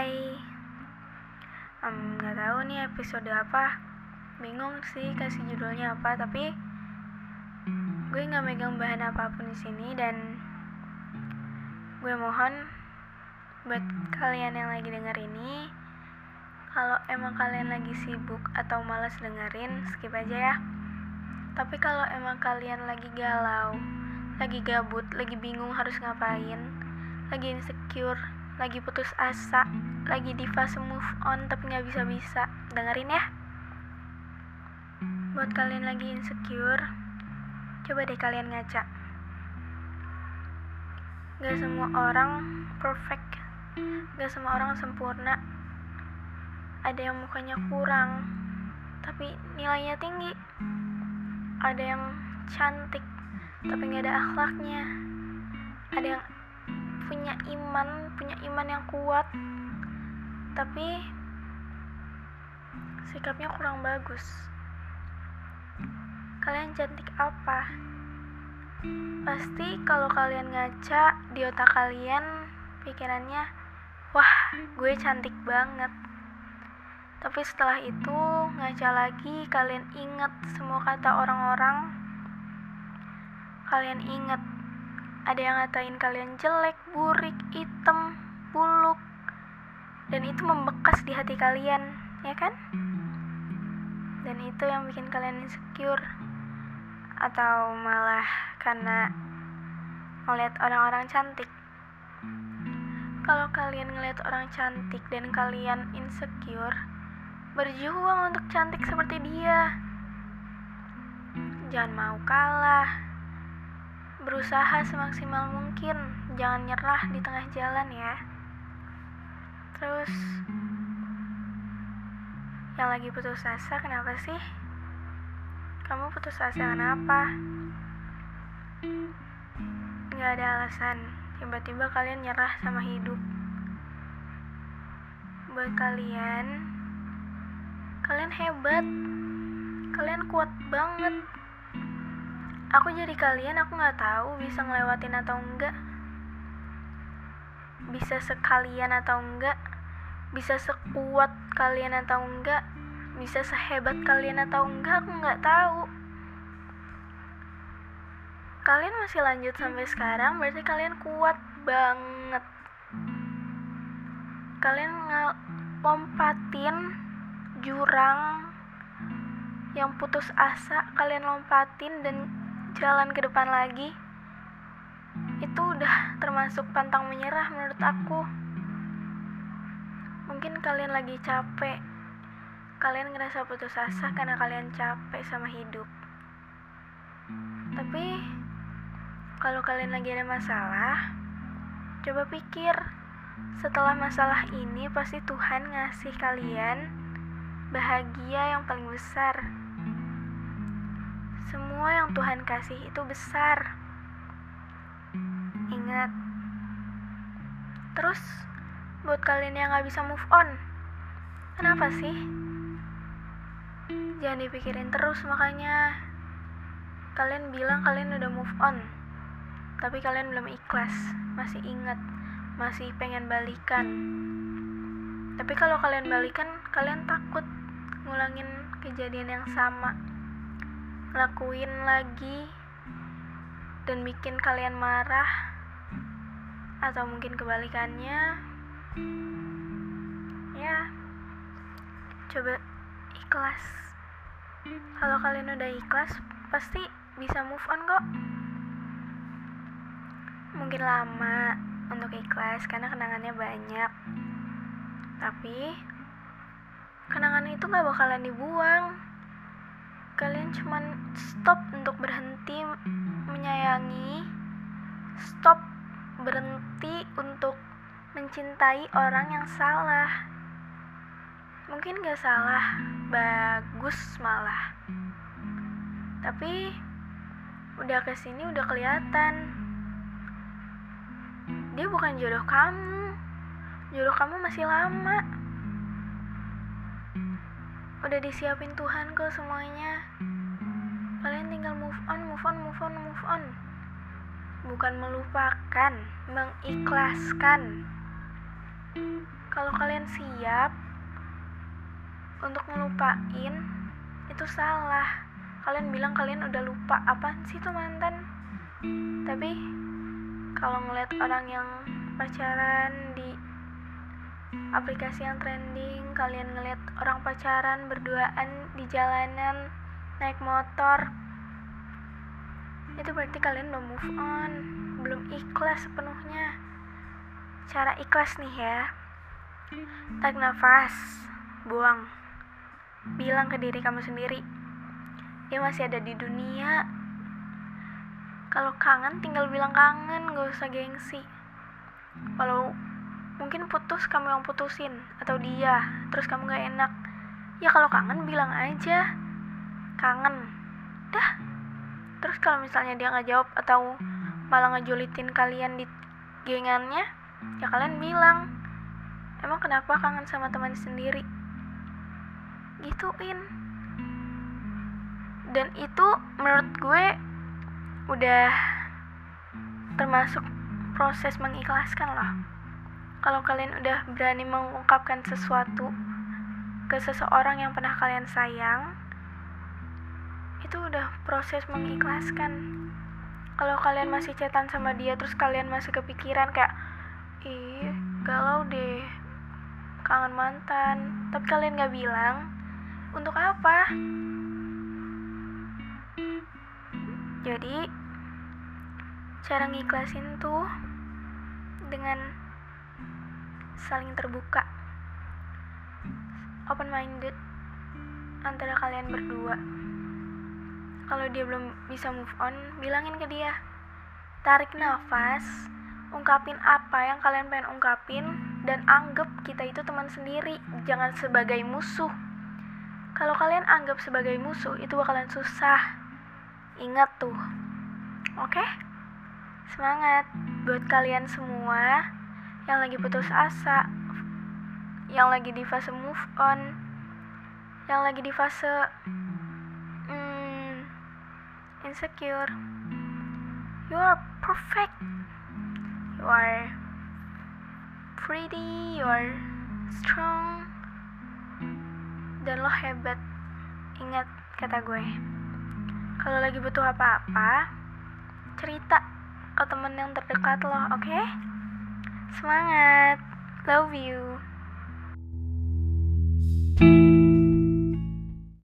Hai. Um, Gak tahu nih episode apa. Bingung sih kasih judulnya apa Tapi Gue gak megang bahan apa pun di sini Dan Gue mohon Buat kalian yang lagi denger ini Kalau emang kalian lagi sibuk Atau malas dengerin Skip aja ya. Tapi kalau emang kalian lagi galau Lagi gabut Lagi bingung harus ngapain Lagi insecure lagi putus asa, lagi di fase move on tapi nggak bisa-bisa, dengerin ya. Buat kalian lagi insecure, coba deh kalian ngaca. Gak semua orang perfect, gak semua orang sempurna. Ada yang mukanya kurang, tapi nilainya tinggi. Ada yang cantik, tapi nggak ada akhlaknya. Ada yang punya iman, punya iman yang kuat, tapi sikapnya kurang bagus. Kalian cantik apa? Pasti kalau kalian ngaca di otak kalian pikirannya, wah gue cantik banget. Tapi setelah itu ngaca lagi kalian ingat semua kata orang-orang. Kalian ingat ada yang ngatain kalian jelek, burik, hitam, buluk, dan itu membekas di hati kalian, ya kan? Dan itu yang bikin kalian insecure, atau malah karena ngeliat orang-orang cantik. Kalau kalian ngeliat orang cantik dan kalian insecure, berjuang untuk cantik seperti dia. Jangan mau kalah berusaha semaksimal mungkin. Jangan nyerah di tengah jalan ya. Terus yang lagi putus asa kenapa sih? Kamu putus asa kenapa? Nggak ada alasan. Tiba-tiba kalian nyerah sama hidup. Buat kalian kalian hebat. Kalian kuat banget aku jadi kalian aku nggak tahu bisa ngelewatin atau enggak. Bisa sekalian atau enggak. Bisa sekuat kalian atau enggak. Bisa sehebat kalian atau enggak aku nggak tahu. Kalian masih lanjut sampai sekarang berarti kalian kuat banget. Kalian lompatin jurang yang putus asa kalian lompatin dan jalan ke depan lagi. Itu udah termasuk pantang menyerah menurut aku. Mungkin kalian lagi capek. Kalian ngerasa putus asa karena kalian capek sama hidup. Tapi kalau kalian lagi ada masalah coba pikir. Setelah masalah ini pasti Tuhan ngasih kalian bahagia yang paling besar semua yang Tuhan kasih itu besar. Ingat. Terus, buat kalian yang gak bisa move on, kenapa sih? Jangan dipikirin terus makanya. Kalian bilang kalian udah move on, tapi kalian belum ikhlas, masih ingat, masih pengen balikan. Tapi kalau kalian balikan, kalian takut ngulangin kejadian yang sama lakuin lagi dan bikin kalian marah atau mungkin kebalikannya ya coba ikhlas. Kalau kalian udah ikhlas pasti bisa move on kok. Mungkin lama untuk ikhlas karena kenangannya banyak. Tapi kenangan itu gak bakalan dibuang kalian cuman stop untuk berhenti menyayangi stop berhenti untuk mencintai orang yang salah. Mungkin gak salah bagus malah. Tapi udah ke sini udah kelihatan. Dia bukan jodoh kamu. Jodoh kamu masih lama. Udah disiapin Tuhan kok semuanya bukan melupakan mengikhlaskan. Kalau kalian siap untuk ngelupain itu salah. Kalian bilang kalian udah lupa apa sih tuh mantan? Tapi kalau ngeliat orang yang pacaran di aplikasi yang trending kalian ngeliat orang pacaran berduaan di jalanan naik motor itu berarti kalian belum move on. Belum ikhlas sepenuhnya. Cara ikhlas nih ya. Tarik nafas. Buang. Bilang ke diri kamu sendiri. Dia masih ada di dunia. Kalau kangen tinggal bilang kangen. Gak usah gengsi. Walau mungkin putus kamu yang putusin. Atau dia. Terus kamu gak enak. Ya kalau kangen bilang aja. Kangen terus kalau misalnya dia nggak jawab atau malah ngejulitin kalian di gengannya ya kalian bilang emang kenapa kangen sama teman sendiri? Gituin. Dan itu menurut gue udah termasuk proses mengikhlaskan lah. Kalau kalian udah berani mengungkapkan sesuatu ke seseorang yang pernah kalian sayang itu udah proses mengikhlaskan. Kalau kalian masih cetan sama dia terus kalian masih kepikiran kayak ih galau deh kangen mantan. Tapi kalian gak bilang untuk apa? Jadi cara ngiklasin tuh dengan saling terbuka open minded antara kalian berdua kalau dia belum bisa move on bilangin ke dia. Tarik nafas ungkapin apa yang kalian pengen ungkapin dan anggap kita itu teman sendiri jangan sebagai musuh. Kalau kalian anggap sebagai musuh itu bakalan susah. Ingat tuh. Oke? Okay? semangat buat kalian semua yang lagi putus asa yang lagi di fase move on yang lagi di fase insecure. You are perfect. You are pretty. You are strong. Dan lo hebat. Ingat kata gue. Kalau lagi butuh apa-apa cerita ke temen yang terdekat lo oke? Okay? semangat. Love you